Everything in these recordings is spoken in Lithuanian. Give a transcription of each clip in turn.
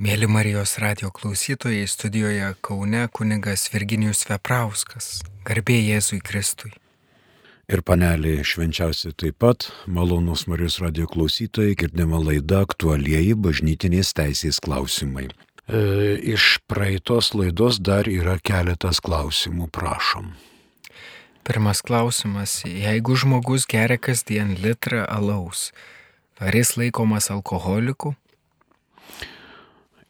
Mėly Marijos radio klausytojai, studijoje Kaune kunigas Virginijus Veprauskas. Garbė Jėzui Kristui. Ir panelį švenčiausi taip pat, malonus Marijos radio klausytojai, girdima laida aktualieji bažnytinės teisės klausimai. E, iš praeitos laidos dar yra keletas klausimų, prašom. Pirmas klausimas. Jeigu žmogus geria kasdien litrą alaus, ar jis laikomas alkoholiku?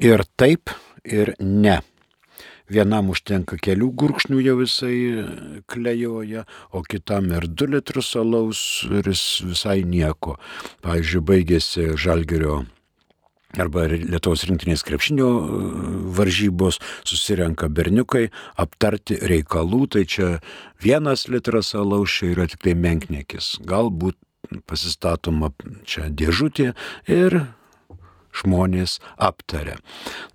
Ir taip, ir ne. Vienam užtenka kelių gurkšnių jau visai klejoja, o kitam ir 2 litrus alaus ir jis visai nieko. Pavyzdžiui, baigėsi žalgerio arba Lietuvos rinktinės krepšinio e, varžybos, susirenka berniukai aptarti reikalų, tai čia vienas litras alaus čia yra tik tai menknekis. Galbūt pasistatoma čia dėžutė ir žmonės aptaria.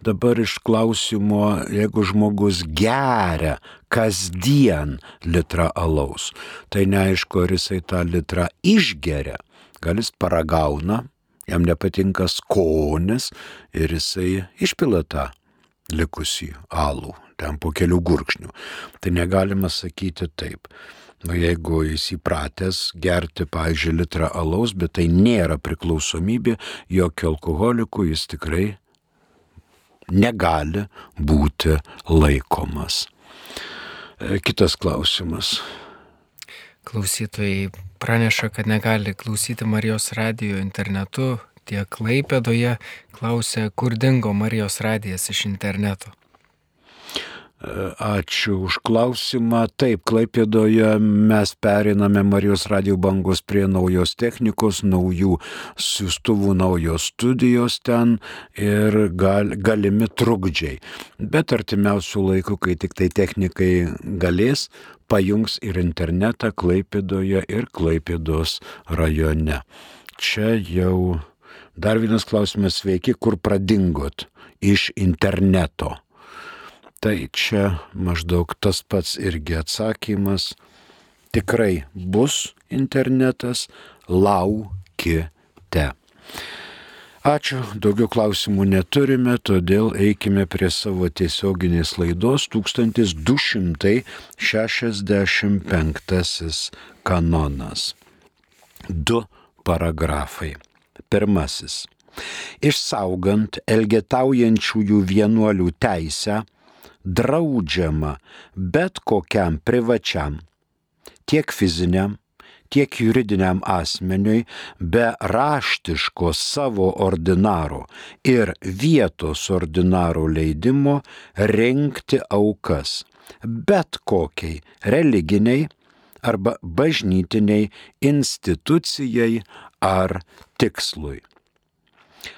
Dabar iš klausimo, jeigu žmogus geria kasdien litrą alaus, tai neaišku, ar jisai tą litrą išgeria, gal jis paragauna, jam nepatinka skonis ir jisai išpila tą likusį alų, ten po kelių gurkšnių. Tai negalima sakyti taip. Nu, jeigu jis įpratęs gerti, pavyzdžiui, litrą alaus, bet tai nėra priklausomybė, jokio alkoholikų jis tikrai negali būti laikomas. E, kitas klausimas. Klausytojai praneša, kad negali klausyti Marijos radijo internetu. Tiek Klaipėdoje klausia, kur dingo Marijos radijas iš interneto. Ačiū už klausimą. Taip, Klaipėdoje mes periname Marijos radijų bangos prie naujos technikos, naujų siūstuvų, naujos studijos ten ir gal, galimi trukdžiai. Bet artimiausių laikų, kai tik tai technikai galės, pajungs ir internetą Klaipėdoje ir Klaipėdos rajone. Čia jau dar vienas klausimas, sveiki, kur pradingot iš interneto. Tai čia maždaug tas pats irgi atsakymas. Tikrai bus internetas, laukite. Ačiū, daugiau klausimų neturime, todėl eikime prie savo tiesioginės laidos 1265 kanonas. Du paragrafai. Pirmasis. Išsaugant elgetaujančiųjų vienuolių teisę draudžiama bet kokiam privačiam, tiek fiziniam, tiek juridiniam asmeniui be raštiško savo ordinaro ir vietos ordinaro leidimo rinkti aukas bet kokiai religiniai arba bažnytiniai institucijai ar tikslui.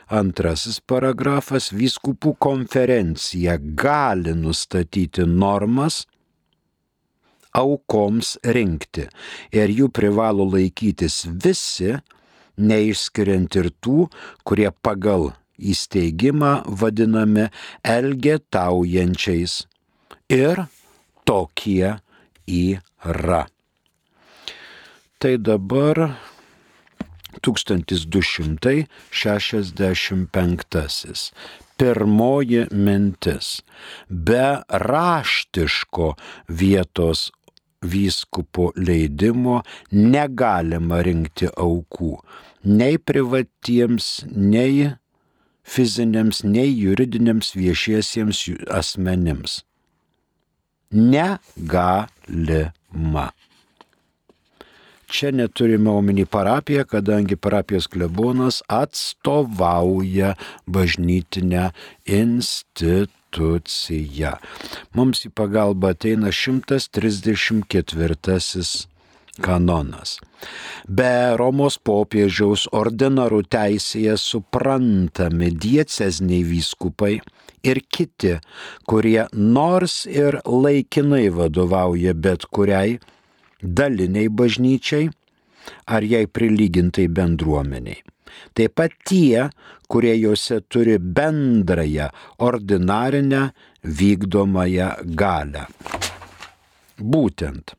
Antrasis paragrafas - vyskupų konferencija gali nustatyti normas aukoms rinkti ir jų privalo laikytis visi, neišskiriant ir tų, kurie pagal įsteigimą vadinami elgetaujančiais. Ir tokie yra. Tai dabar 1265. Pirmoji mintis. Be raštiško vietos vyskupo leidimo negalima rinkti aukų nei privatiems, nei fiziniams, nei juridiniams viešiesiems asmenims. Negalima. Čia neturime omeny parapiją, kadangi parapijos klebonas atstovauja bažnytinę instituciją. Mums į pagalbą ateina 134 kanonas. Be Romos popiežiaus ordinarų teisėje suprantami diecezniai vyskupai ir kiti, kurie nors ir laikinai vadovauja bet kuriai daliniai bažnyčiai ar jai prilygintai bendruomeniai. Taip pat tie, kurie juose turi bendrąją ordinarinę vykdomąją galę. Būtent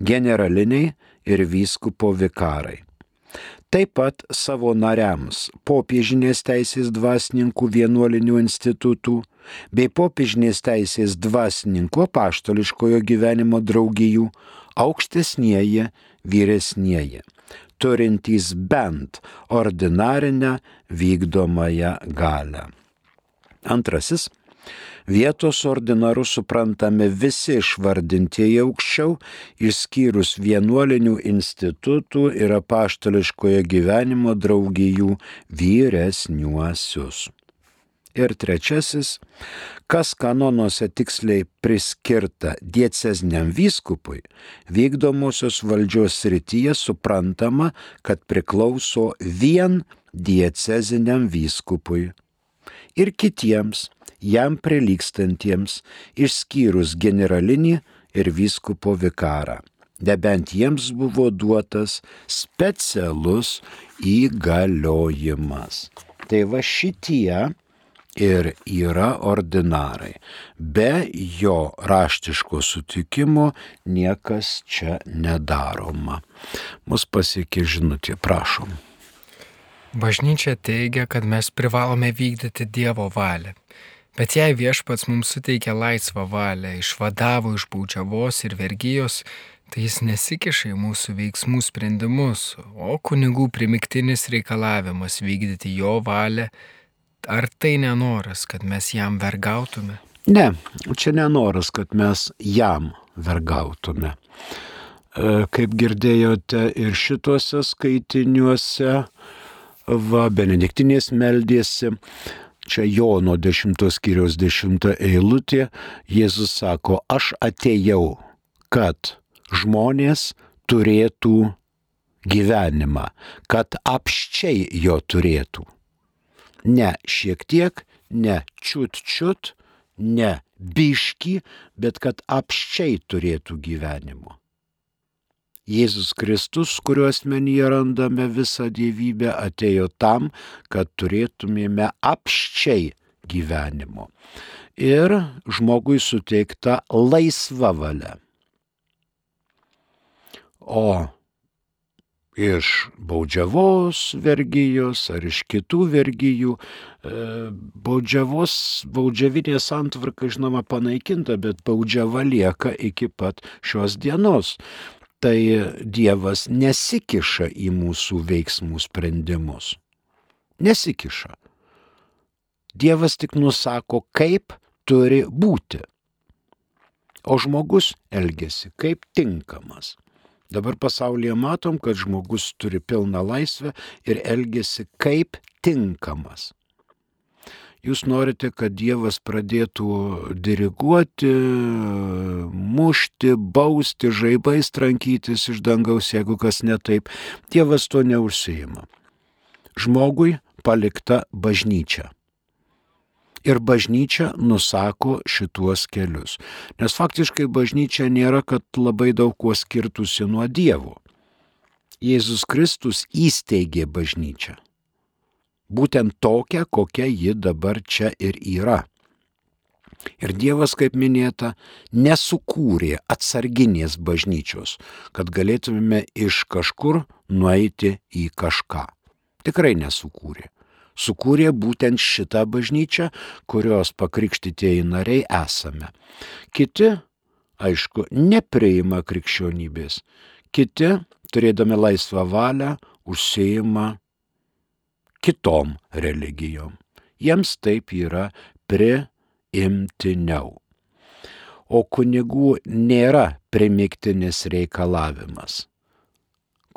generaliniai ir vyskupo vikarai. Taip pat savo nariams popiežinės teisės dvasininkų vienuolinių institutų bei popiežinės teisės dvasininkų paštališkojo gyvenimo draugijų aukštesnieji vyresnieji, turintys bent ordinarinę vykdomąją galę. Antrasis Vietos ordinarus suprantame visi išvardintieji aukščiau, išskyrus vienuolinių institutų ir apaštališkojo gyvenimo draugijų vyresniuosius. Ir trečiasis, kas kanonuose tiksliai priskirta diecezniam vyskupui, vykdomosios valdžios srityje suprantama, kad priklauso vien dieceziniam vyskupui. Ir kitiems jam prilykstantiems, išskyrus generalinį ir vyskupo vikarą. Nebent jiems buvo duotas specialus įgaliojimas. Tai va šitie ir yra ordinarai. Be jo raštiško sutikimo niekas čia nedaroma. Mus pasiekė žinutė, prašom. Bažnyčia teigia, kad mes privalome vykdyti Dievo valią. Bet jei viešpats mums suteikė laisvą valią, išvadavo iš baudžiavos ir vergyjos, tai jis nesikiša į mūsų veiksmų sprendimus, o kunigų primiktinis reikalavimas vykdyti jo valią, ar tai nenoras, kad mes jam vergautume? Ne, čia nenoras, kad mes jam vergautume. E, kaip girdėjote ir šituose skaitiniuose, va, Benediktinės meldėsi, čia Jono 10 skyriaus 10 eilutė, Jėzus sako, aš atėjau, kad žmonės turėtų gyvenimą, kad apščiai jo turėtų. Ne šiek tiek, ne čiut čiut, ne biški, bet kad apščiai turėtų gyvenimo. Jėzus Kristus, kuriuo asmenyje randame visą gyvybę, atėjo tam, kad turėtumėme apščiai gyvenimo. Ir žmogui suteikta laisva valia. O iš baudžiavos vergyjos ar iš kitų vergyjų. E, baudžiavos, baudžiavinė santvarka, žinoma, panaikinta, bet baudžiava lieka iki pat šios dienos tai Dievas nesikiša į mūsų veiksmų sprendimus. Nesikiša. Dievas tik nusako, kaip turi būti. O žmogus elgesi kaip tinkamas. Dabar pasaulyje matom, kad žmogus turi pilną laisvę ir elgesi kaip tinkamas. Jūs norite, kad Dievas pradėtų diriguoti, mušti, bausti, žaibais trankytis iš dangaus, jeigu kas netaip. Dievas to neužsijima. Žmogui palikta bažnyčia. Ir bažnyčia nusako šituos kelius. Nes faktiškai bažnyčia nėra, kad labai daug kuo skirtusi nuo Dievo. Jėzus Kristus įsteigė bažnyčią būtent tokią, kokia ji dabar čia ir yra. Ir Dievas, kaip minėta, nesukūrė atsarginės bažnyčios, kad galėtumėme iš kažkur nueiti į kažką. Tikrai nesukūrė. Sukūrė būtent šitą bažnyčią, kurios pakrikštytieji nariai esame. Kiti, aišku, nepriima krikščionybės. Kiti, turėdami laisvą valią, užsieima kitom religijom. Jiems taip yra priimtiniau. O kunigų nėra primiktinis reikalavimas.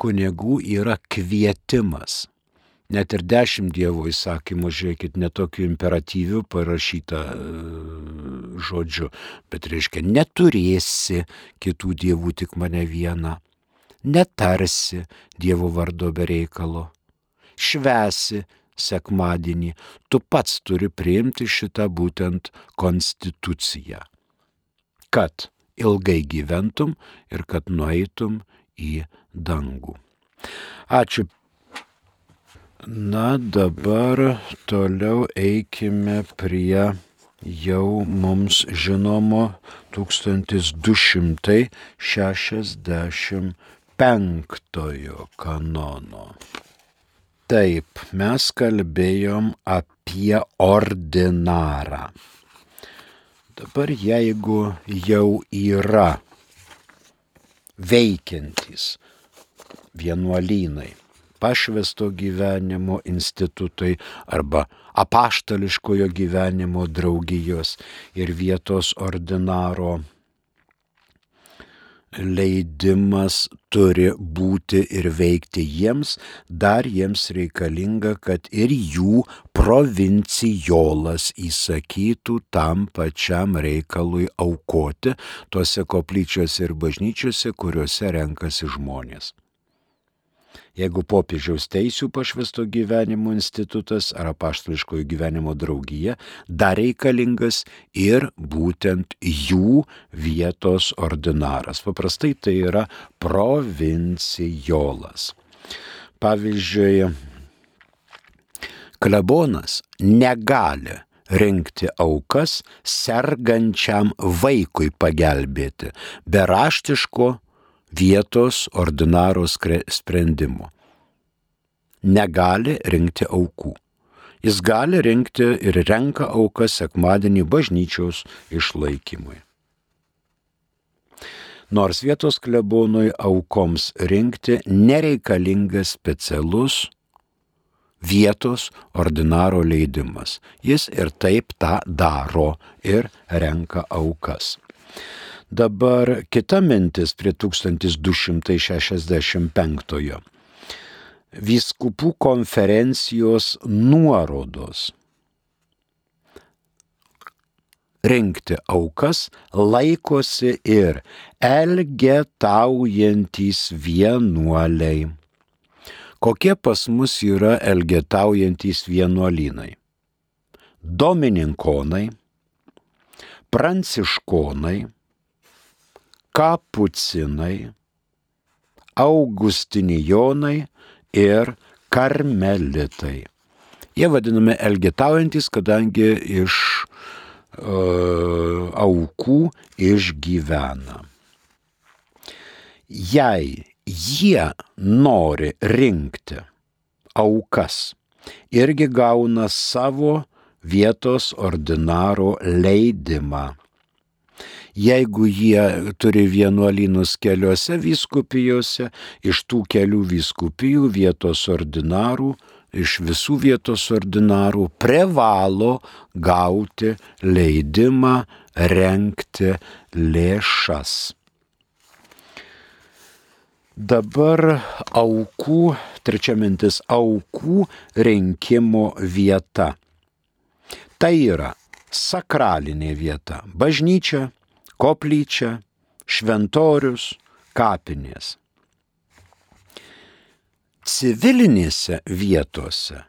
Kunigų yra kvietimas. Net ir dešimt Dievo įsakymų, žiūrėkit, netokiu imperatyviu parašyta e, žodžiu, bet reiškia, neturėsi kitų dievų tik mane vieną, netarsi Dievo vardo be reikalo, švesi sekmadienį, tu pats turi priimti šitą būtent konstituciją, kad ilgai gyventum ir kad nueitum į dangų. Ačiū. Na dabar toliau eikime prie jau mums žinomo 1265 kanono. Taip, mes kalbėjom apie ordinarą. Dabar jeigu jau yra veikiantys vienuolynai, pašvesto gyvenimo institutai arba apaštališkojo gyvenimo draugijos ir vietos ordinaro leidimas turi būti ir veikti jiems, dar jiems reikalinga, kad ir jų provincijolas įsakytų tam pačiam reikalui aukoti tuose koplyčiuose ir bažnyčiuose, kuriuose renkasi žmonės. Jeigu popiežiaus teisų pašvesto gyvenimo institutas ar apaštališkojo gyvenimo draugija, dar reikalingas ir būtent jų vietos ordinaras. Paprastai tai yra provincijolas. Pavyzdžiui, klebonas negali rinkti aukas sergančiam vaikui pagelbėti be raštiško vietos ordinaro sprendimo. Negali rinkti aukų. Jis gali rinkti ir renka aukas sekmadienį bažnyčios išlaikymui. Nors vietos klebonui aukoms rinkti nereikalingas specialus vietos ordinaro leidimas. Jis ir taip tą daro ir renka aukas. Dabar kita mintis prie 1265. Vyskupų konferencijos nuorodos. Rinkti aukas laikosi ir elgetaujantis vienuoliai. Kokie pas mus yra elgetaujantis vienuolynai? Domininkonai, pranciškonai, kapucinai, augustinijonai ir karmelitai. Jie vadinami elgetaujantis, kadangi iš uh, aukų išgyvena. Jei jie nori rinkti aukas, irgi gauna savo vietos ordinaro leidimą jeigu jie turi vienuolynus keliose vyskupijose, iš tų kelių vyskupijų vietos ordinarų, iš visų vietos ordinarų privalo gauti leidimą renkti lėšas. Dabar aukų, trečia mintis, aukų rinkimo vieta. Tai yra sakralinė vieta - bažnyčia, koplyčia, šventorius, kapinės. Civilinėse vietose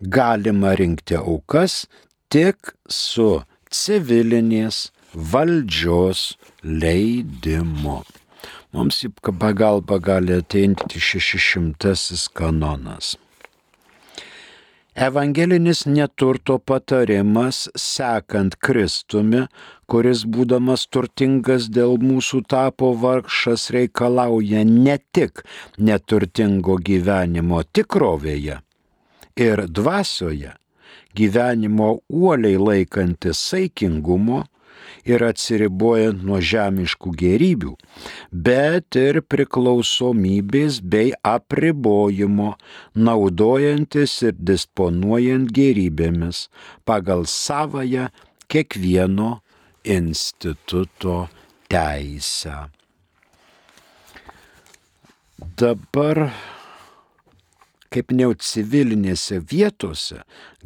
galima rinkti aukas tik su civilinės valdžios leidimu. Mums į pagalbą gali ateinti 600 kanonas. Evangelinis neturto patarimas sekant Kristumi, kuris būdamas turtingas dėl mūsų tapo vargšas reikalauja ne tik neturtingo gyvenimo tikrovėje ir dvasioje, gyvenimo uoliai laikantis saikingumo, ir atsiribojant nuo žemiškų gerybių, bet ir priklausomybės bei apribojimo, naudojantis ir disponuojant gerybėmis pagal savoją kiekvieno instituto teisę. Dabar kaip ne civilinėse vietose,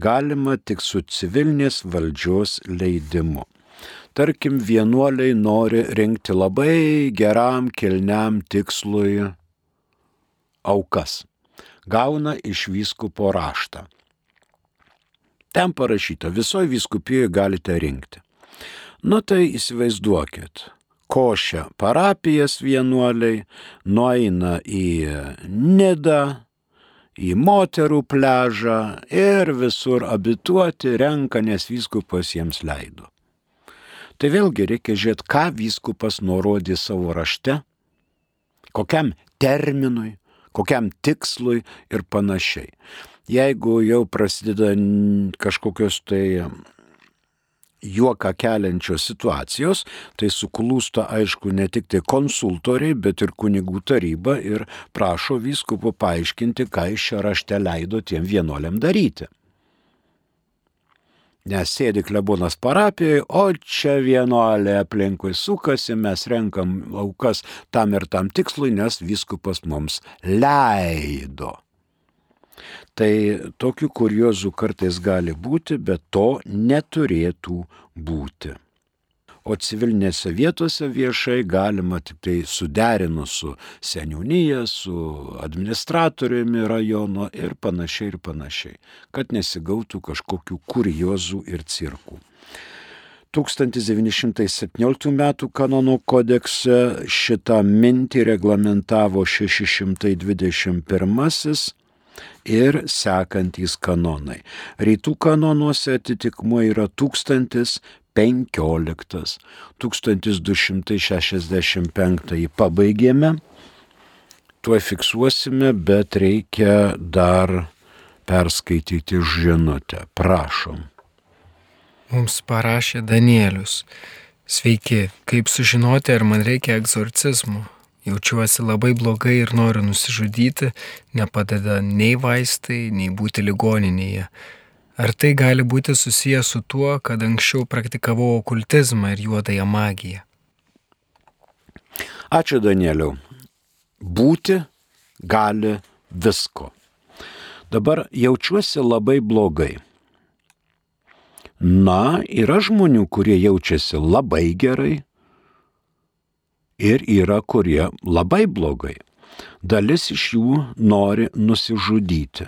galima tik su civilinės valdžios leidimu. Tarkim, vienuoliai nori rinkti labai geram, kilniam tikslui aukas. Gauna iš vyskupo raštą. Ten parašyta, visoje vyskupijoje galite rinkti. Nu tai įsivaizduokit, košia parapijas vienuoliai, nueina į Nidą, į moterų pležą ir visur abituoti renka, nes vyskupas jiems leido. Tai vėlgi reikia žiūrėti, ką vyskupas nurodė savo rašte, kokiam terminui, kokiam tikslui ir panašiai. Jeigu jau prasideda kažkokios tai juoką keliančios situacijos, tai suklūsta aišku ne tik tai konsultoriai, bet ir kunigų taryba ir prašo vyskupo paaiškinti, ką iš čia rašte leido tiem vienuoliam daryti. Nes sėdi klebonas parapijoje, o čia vienuolė aplinkui sukasi, mes renkam aukas tam ir tam tikslui, nes viskupas mums leido. Tai tokių kuriozų kartais gali būti, bet to neturėtų būti. O civilinėse vietose viešai galima tik tai suderinus su seniūnyje, su administratoriumi rajono ir panašiai ir panašiai, kad nesigautų kažkokių kuriozų ir cirkų. 1917 m. kanono kodekse šitą mintį reglamentavo 621 ir sekantys kanonai. Rytų kanonuose atitikmuo yra 1015. 1265 pabaigėme, tuo fiksuosime, bet reikia dar perskaityti žinutę. Prašom. Mums parašė Danielius. Sveiki, kaip sužinoti, ar man reikia egzorcizmų? jaučiuosi labai blogai ir noriu nusižudyti, nepadeda nei vaistai, nei būti ligoninėje. Ar tai gali būti susijęs su tuo, kad anksčiau praktikavau okultizmą ir juodąją magiją? Ačiū Danieliau. Būti gali visko. Dabar jaučiuosi labai blogai. Na, yra žmonių, kurie jaučiasi labai gerai, ir yra kurie labai blogai. Dalis iš jų nori nusižudyti.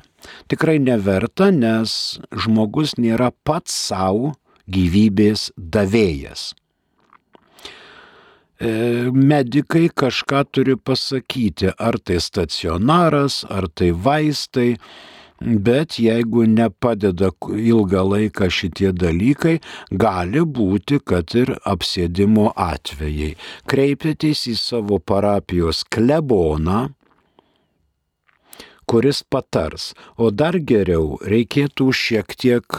Tikrai neverta, nes žmogus nėra pats savo gyvybės davėjas. E, medikai kažką turi pasakyti, ar tai stacionaras, ar tai vaistai, bet jeigu nepadeda ilgą laiką šitie dalykai, gali būti, kad ir apsėdimo atvejai. Kreipėtės į savo parapijos kleboną, kuris patars, o dar geriau reikėtų šiek tiek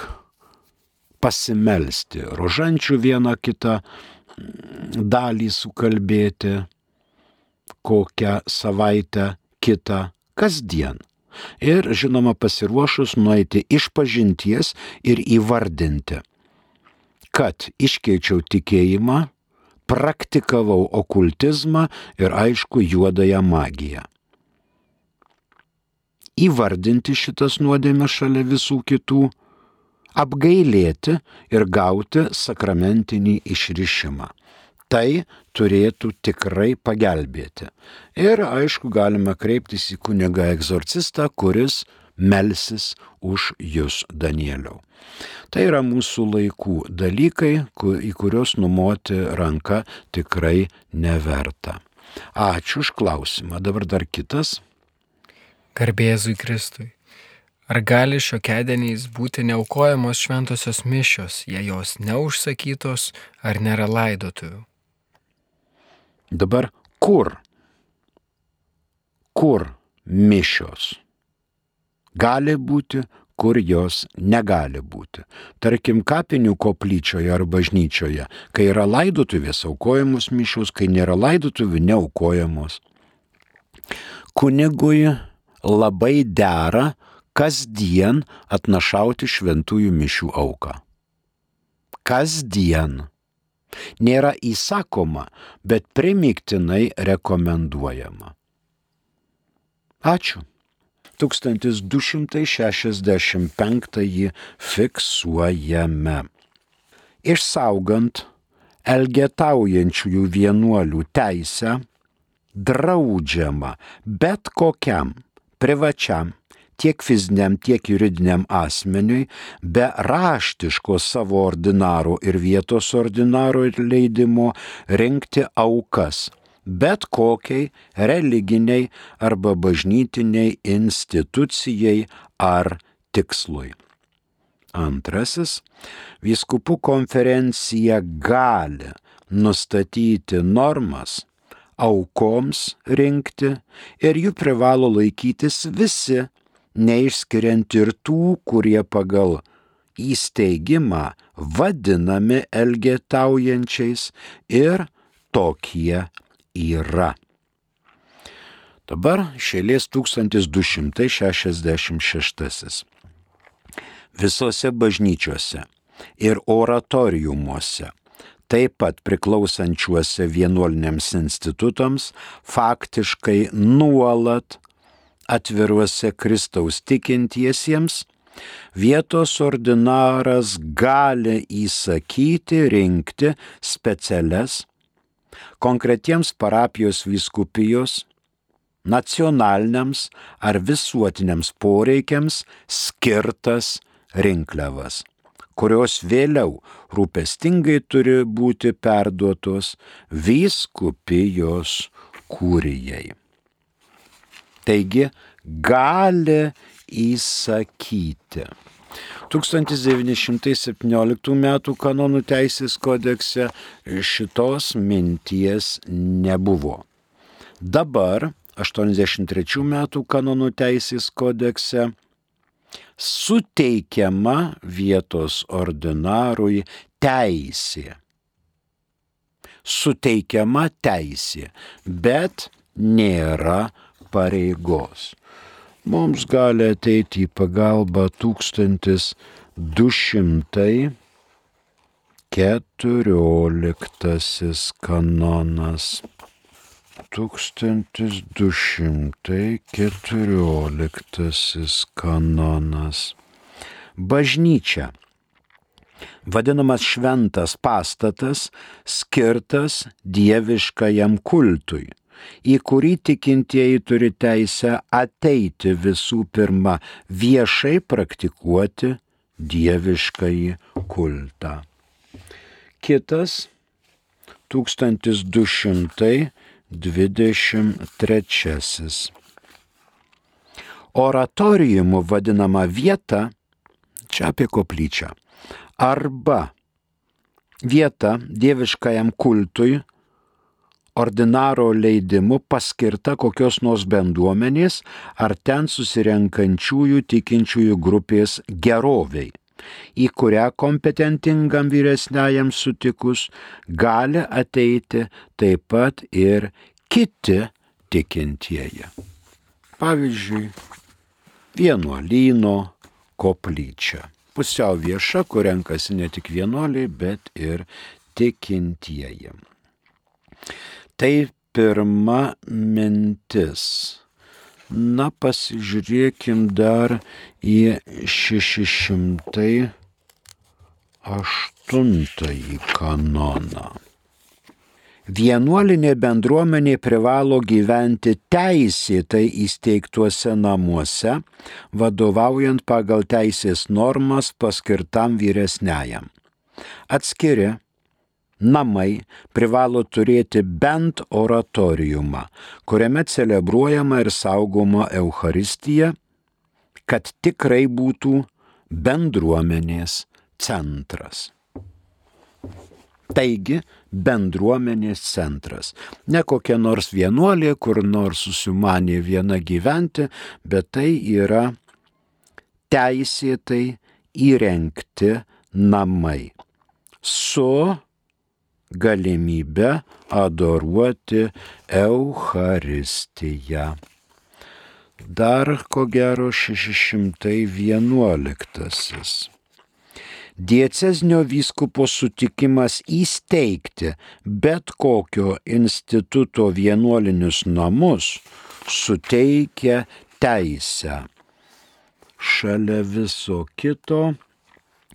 pasimelsti, rožančių vieną kitą dalį sukalbėti, kokią savaitę kitą kasdien ir, žinoma, pasiruošus nueiti iš pažinties ir įvardinti, kad iškeičiau tikėjimą, praktikavau okultizmą ir aišku juodąją magiją. Įvardinti šitas nuodėmės šalia visų kitų, apgailėti ir gauti sakramentinį išrišimą tai turėtų tikrai pagelbėti. Ir aišku, galime kreiptis į kunigą egzorcistą, kuris melsis už jūs, Danieliau. Tai yra mūsų laikų dalykai, į kuriuos numoti ranka tikrai neverta. Ačiū už klausimą. Dabar dar kitas. Garbėzui Kristui. Ar gali šiokiadieniais būti neaukojamos šventosios mišios, jei jos neužsakytos ar nėra laidotuvių? Dabar kur? Kur mišios? Gali būti, kur jos negali būti. Tarkim, kapinių koplyčioje ar bažnyčioje, kai yra laidotuvės aukojamos mišios, kai nėra laidotuvių neaukojamos. Kunigui labai dera kasdien atnašauti šventųjų mišių auką. Kasdien nėra įsakoma, bet primiktinai rekomenduojama. Ačiū. 1265 fiksuojame. Išsaugant elgetaujančiųjų vienuolių teisę, draudžiama bet kokiam privačiam tiek fiziniam, tiek juridiniam asmeniui be raštiško savo ordinaro ir vietos ordinaro leidimo rinkti aukas bet kokiai religiniai arba bažnytiniai institucijai ar tikslui. Antrasis, vyskupų konferencija gali nustatyti normas aukoms rinkti ir jų privalo laikytis visi, neišskiriant ir tų, kurie pagal įsteigimą vadinami elgetaujančiais ir tokie yra. Dabar šėlės 1266. Visose bažnyčiose ir oratoriumuose, taip pat priklausančiuose vienuoliniams institutams, faktiškai nuolat atviruose Kristaus tikintiesiems, vietos ordinaras gali įsakyti rinkti specialias konkretiems parapijos vyskupijos, nacionaliniams ar visuotiniams poreikiams skirtas rinkliavas kurios vėliau rūpestingai turi būti perduotos vyskupijos kūrijai. Taigi gali įsakyti. 1917 m. kanonų teisės kodekse šitos minties nebuvo. Dabar 83 m. kanonų teisės kodekse suteikiama vietos ordinarui teisė. Suteikiama teisė, bet nėra pareigos. Mums gali ateiti į pagalbą 1214 kanonas. 1214 kanonas. Bažnyčia. Vadinamas šventas pastatas, skirtas dieviškajam kultui, į kurį tikintieji turi teisę ateiti visų pirma viešai praktikuoti dieviškąjį kultą. Kitas 1200 23. Oratoriumu vadinama vieta, čia apie koplyčią, arba vieta dieviškajam kultui, ordinaro leidimu paskirta kokios nors bendruomenės ar ten susirenkančiųjų tikinčiųjų grupės geroviai į kurią kompetentingam vyresniajam sutikus gali ateiti taip pat ir kiti tikintieji. Pavyzdžiui, vienuolyno koplyčia. Pusiau vieša, kur renkasi ne tik vienuoliai, bet ir tikintieji. Tai pirma mintis Na, pasižiūrėkim dar į 608 kanoną. Vienuolinė bendruomenė privalo gyventi teisėtai įsteigtuose namuose, vadovaujant pagal teisės normas paskirtam vyresniajam. Atskiri namai privalo turėti bent oratoriumą, kuriame celebruojama ir saugoma Euharistija, kad tikrai būtų bendruomenės centras. Taigi, bendruomenės centras. Ne kokia nors vienuolė, kur nors susimanė viena gyventi, bet tai yra teisėtai įrengti namai su galimybę adoruoti Eucharistiją. Dar ko gero 611. Diecezinio vyskupo sutikimas įsteigti bet kokio instituto vienuolinius namus suteikia teisę. Šalia viso kito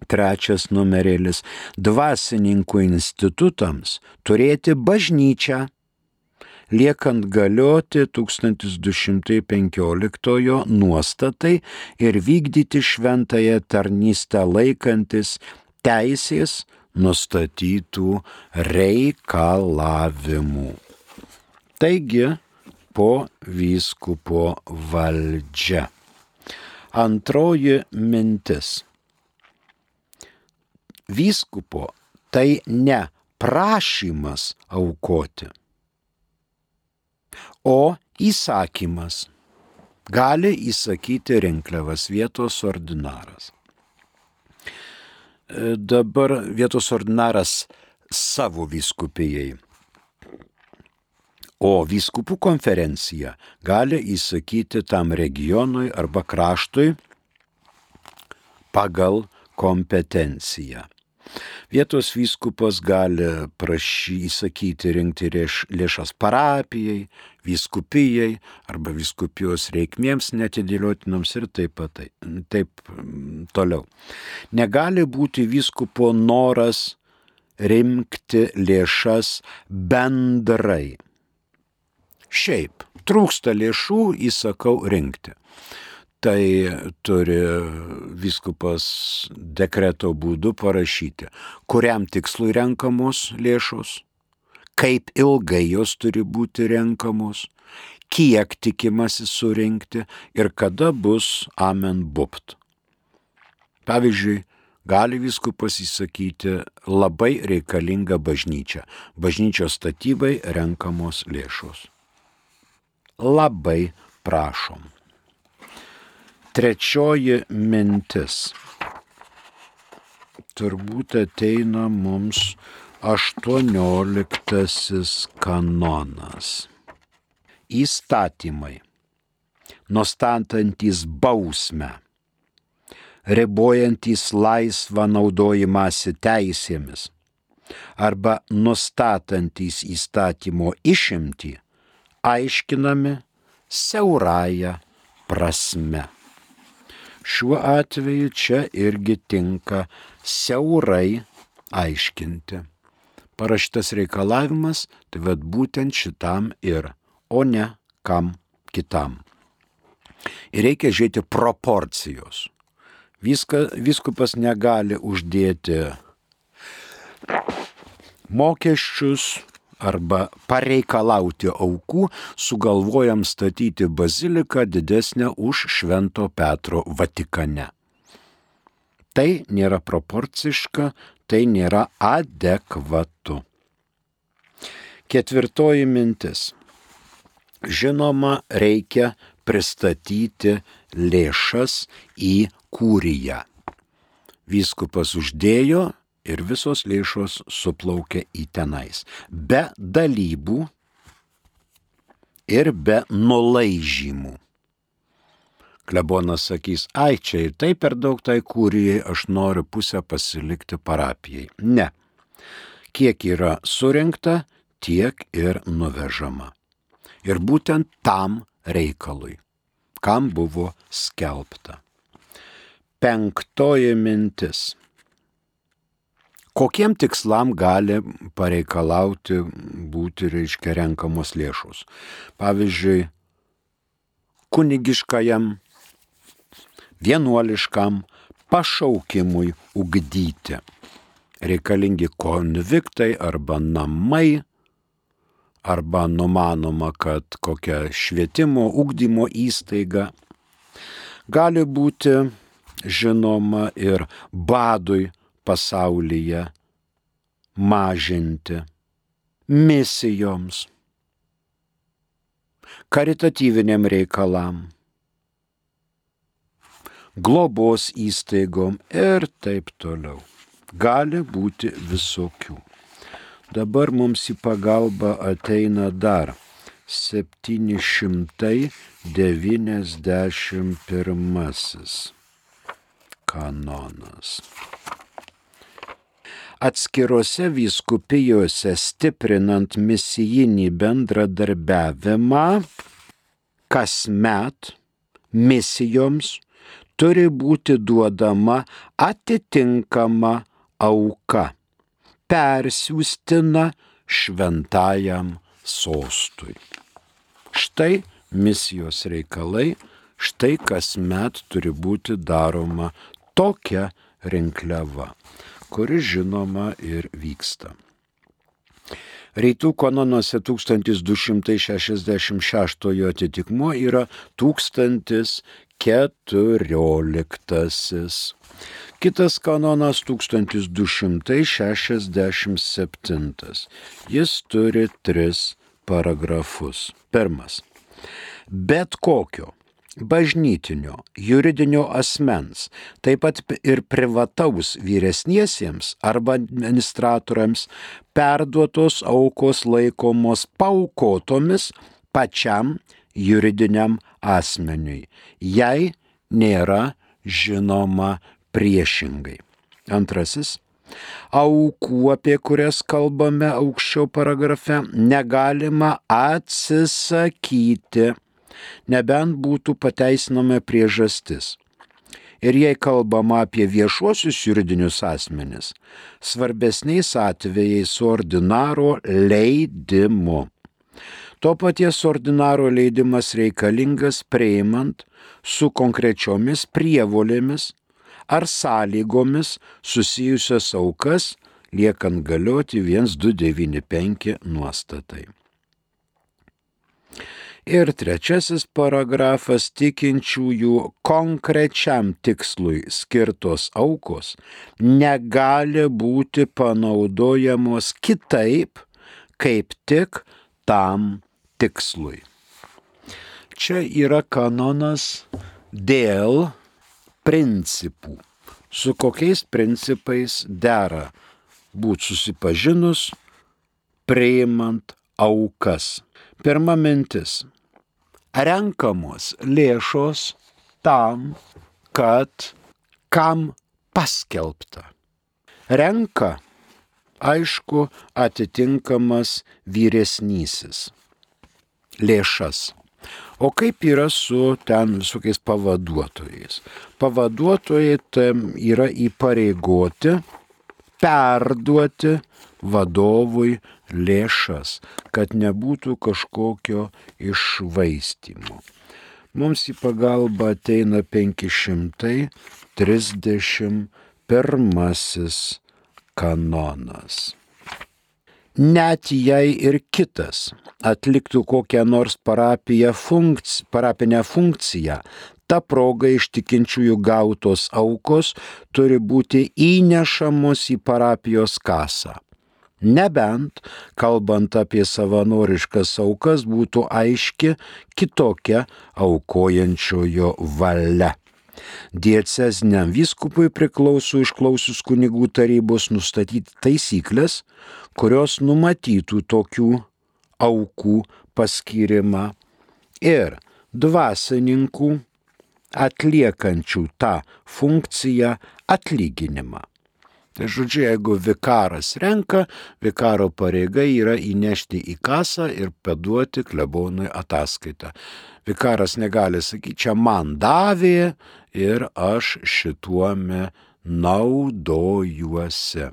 Trečias numerėlis - dvasininkų institutams turėti bažnyčią, liekant galioti 1215 nuostatai ir vykdyti šventąją tarnystę laikantis teisės nustatytų reikalavimų. Taigi, po vyskupo valdžia. Antroji mintis vyskupo tai ne prašymas aukoti. O įsakymas gali įsakyti rinkliavas vietos ordinaras. E, dabar vietos ordinaras savo vyskupijai. O vyskupų konferencija gali įsakyti tam regionui arba kraštui pagal kompetenciją. Vietos vyskupas gali prašy įsakyti rinkti lėšas parapijai, vyskupijai arba vyskupijos reikmėms netidėliotinoms ir taip, pat, taip toliau. Negali būti vyskupo noras rinkti lėšas bendrai. Šiaip trūksta lėšų, įsakau rinkti tai turi viskupas dekreto būdu parašyti, kuriam tikslui renkamos lėšos, kaip ilgai jos turi būti renkamos, kiek tikimasi surinkti ir kada bus amen bupt. Pavyzdžiui, gali viskupas įsakyti labai reikalingą bažnyčią. Bažnyčios statybai renkamos lėšos. Labai prašom. Trečioji mintis. Turbūt ateina mums aštuonioliktasis kanonas. Įstatymai, nustatantys bausmę, ribojantys laisvą naudojimąsi teisėmis arba nustatantys įstatymo išimtį, aiškinami siaurąją prasme. Šiuo atveju čia irgi tinka siaurai aiškinti. Parašytas reikalavimas, tai vad būtent šitam ir, o ne kam kitam. Ir reikia žiūrėti proporcijos. Viską, viskupas negali uždėti mokesčius, arba pareikalauti aukų, sugalvojam statyti baziliką didesnę už Švento Petro Vatikane. Tai nėra proporciška, tai nėra adekvatu. Ketvirtoji mintis. Žinoma, reikia pristatyti lėšas į kūriją. Vyskupas uždėjo ir visos lėšos suplaukė į tenais. Be dalybų ir be nulaižymų. Klebonas sakys, ai čia ir taip per daug tai kūrijai, aš noriu pusę pasilikti parapijai. Ne. Kiek yra surinkta, tiek ir nuvežama. Ir būtent tam reikalui, kam buvo skelbta. Penktoji mintis kokiem tikslam gali pareikalauti būti, reiškia, renkamos lėšos. Pavyzdžiui, kunigiškajam, vienuoliškam pašaukimui ugdyti. Reikalingi konviktai arba namai, arba numanoma, kad kokia švietimo, ugdymo įstaiga gali būti žinoma ir badui pasaulyje mažinti misijoms, karitatyviniam reikalam, globos įstaigom ir taip toliau. Gali būti visokių. Dabar mums į pagalbą ateina dar 791 kanonas atskirose vyskupijose stiprinant misijinį bendradarbiavimą, kasmet misijoms turi būti duodama atitinkama auka, persiūstina šventajam sostui. Štai misijos reikalai, štai kasmet turi būti daroma tokia rinkliava kuris žinoma ir vyksta. Rytų kanonuose 1266 atitikmuo yra 1014. Kitas kanonas 1267. Jis turi tris paragrafus. Pirmas. Bet kokio bažnytinio, juridinio asmens, taip pat ir privataus vyresniesiems arba administratoriams perduotos aukos laikomos paukotomis pačiam juridiniam asmeniui, jei nėra žinoma priešingai. Antrasis. Aukų, apie kurias kalbame aukščiau paragrafe, negalima atsisakyti nebent būtų pateisinama priežastis. Ir jei kalbama apie viešuosius juridinius asmenis, svarbesniais atvejais su ordinaro leidimu. To paties ordinaro leidimas reikalingas priimant su konkrečiomis prievolėmis ar sąlygomis susijusias aukas, liekant galioti 1295 nuostatai. Ir trečiasis paragrafas tikinčiųjų konkrečiam tikslui skirtos aukos negali būti panaudojamos kitaip, kaip tik tam tikslui. Čia yra kanonas dėl principų. Su kokiais principais dera būti susipažinus, priimant aukas. Pirma mintis. Renkamos lėšos tam, kad kam paskelbta. Renka, aišku, atitinkamas vyresnysis lėšas. O kaip yra su ten visokiais pavaduotojais? Pavaduotojai tam yra įpareigoti perduoti vadovui lėšas, kad nebūtų kažkokio išvaistimo. Mums į pagalbą ateina 531 kanonas. Net jei ir kitas atliktų kokią nors funkci, parapinę funkciją, ta proga iš tikinčiųjų gautos aukos turi būti įnešamos į parapijos kasą. Nebent, kalbant apie savanoriškas aukas, būtų aiški kitokia aukojančiojo valia. Diecezniam vyskupui priklauso išklausius kunigų tarybos nustatyti taisyklės, kurios numatytų tokių aukų paskirimą ir dvasininkų atliekančių tą funkciją atlyginimą. Tai žodžiu, jeigu vikaras renka, vikaro pareiga yra įnešti į kasą ir paduoti klebonui ataskaitą. Vikaras negali sakyti, čia man davė ir aš šituome naudojuosi.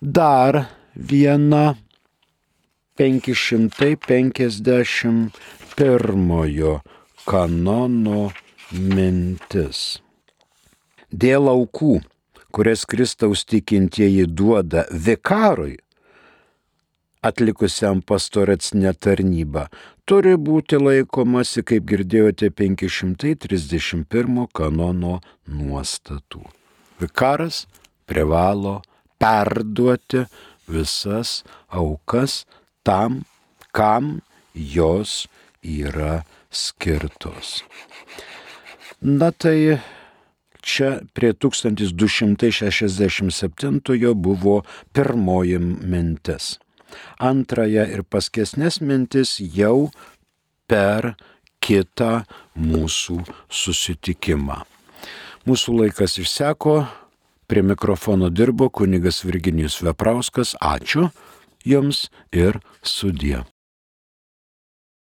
Dar viena 551 kanono mintis. Dėl aukų kurias Kristaus tikintieji duoda vikarui, atlikusiam pastoracinę tarnybą, turi būti laikomasi, kaip girdėjote, 531 kanono nuostatų. Vikaras privalo perduoti visas aukas tam, kam jos yra skirtos. Na tai čia prie 1267 buvo pirmoji mintis. Antraja ir paskesnės mintis jau per kitą mūsų susitikimą. Mūsų laikas išseko, prie mikrofono dirbo kunigas Virginijus Veprauskas, ačiū Jums ir sudie.